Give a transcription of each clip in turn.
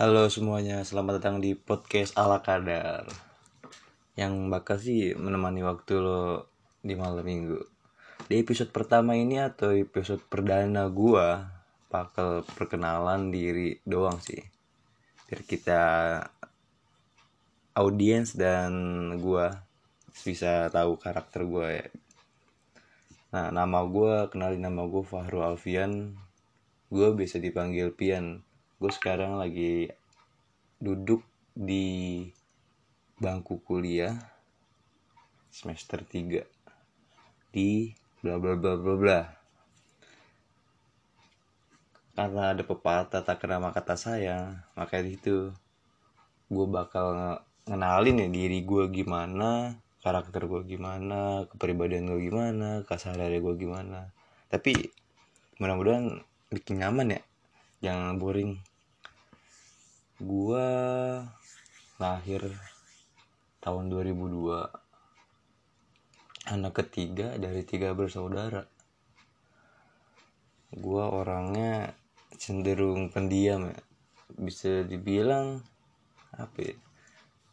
Halo semuanya, selamat datang di podcast ala kadar. Yang bakal sih menemani waktu lo di malam minggu. Di episode pertama ini atau episode perdana gua Bakal perkenalan diri doang sih. Biar kita audiens dan gua bisa tahu karakter gua ya. Nah nama gua, kenalin nama gua Fahru Alfian. Gue bisa dipanggil Pian gue sekarang lagi duduk di bangku kuliah semester 3 di bla bla bla bla bla. Karena ada pepatah tak kena kata saya makanya itu gue bakal ngenalin ya diri gue gimana karakter gue gimana kepribadian gue gimana kasarnya gue gimana. Tapi mudah-mudahan bikin nyaman ya jangan boring gua lahir tahun 2002 anak ketiga dari tiga bersaudara. Gua orangnya cenderung pendiam ya. Bisa dibilang apa ya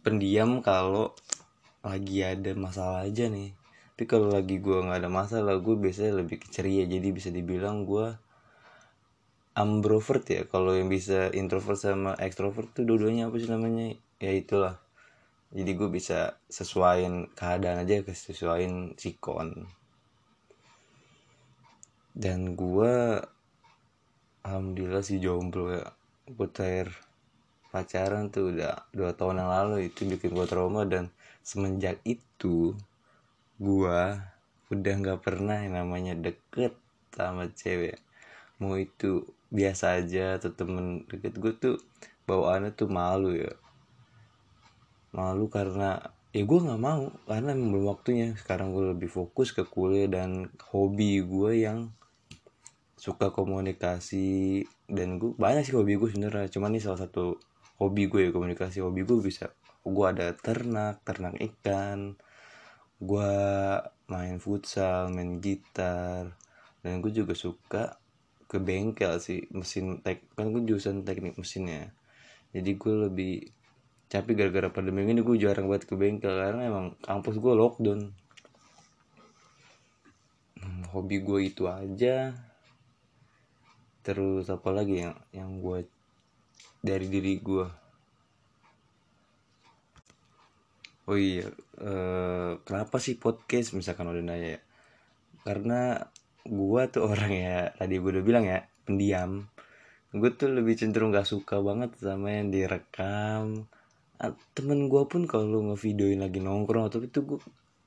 pendiam kalau lagi ada masalah aja nih. Tapi kalau lagi gua nggak ada masalah gue biasanya lebih ceria. Jadi bisa dibilang gua ambrovert ya. Kalau yang bisa introvert sama extrovert tuh dua-duanya apa sih namanya? Ya itulah. Jadi gue bisa sesuaiin keadaan aja sesuaiin sikon. Dan gue alhamdulillah sih jomblo ya. Terakhir pacaran tuh udah dua tahun yang lalu itu bikin gue trauma. Dan semenjak itu gue udah nggak pernah yang namanya deket sama cewek mau itu biasa aja atau temen deket gue tuh bawaannya tuh malu ya. Malu karena ya gue nggak mau karena belum waktunya. Sekarang gue lebih fokus ke kuliah dan hobi gue yang suka komunikasi dan gue banyak sih hobi gue sebenarnya. Cuman ini salah satu hobi gue ya komunikasi hobi gue bisa gue ada ternak ternak ikan gue main futsal main gitar dan gue juga suka ke bengkel sih mesin tek kan gue jurusan teknik mesinnya. Jadi gue lebih tapi gara-gara pandemi ini gue jarang buat ke bengkel karena emang kampus gue lockdown. Hmm, hobi gue itu aja. Terus apa lagi yang yang gue dari diri gue oh iya eh, kenapa sih podcast? Misalkan udah nanya ya. Karena gua tuh orang ya tadi gue udah bilang ya pendiam. Gue tuh lebih cenderung gak suka banget sama yang direkam. Temen gue pun kalau ngevideoin lagi nongkrong atau itu gue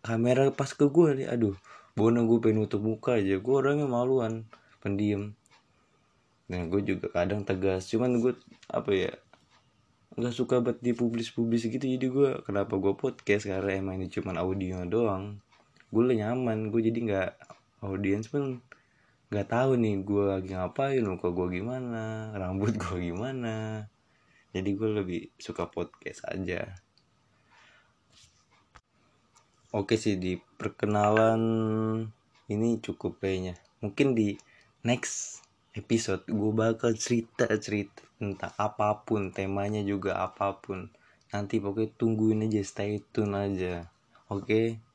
kamera pas ke gue nih aduh bono gue pengen nutup muka aja. Gue orangnya maluan pendiam. Nah gue juga kadang tegas cuman gue apa ya nggak suka buat di publis publis gitu. Jadi gue kenapa gue podcast? Karena emang ini cuman audio doang. Gue nyaman gue jadi nggak audiens pun nggak tahu nih gue lagi ngapain muka gue gimana rambut gue gimana. Jadi gue lebih suka podcast aja. Oke sih di perkenalan ini cukup kayaknya. Mungkin di next episode gue bakal cerita cerita tentang apa pun temanya juga apa pun. Nanti pokoknya tungguin aja stay tune aja. Oke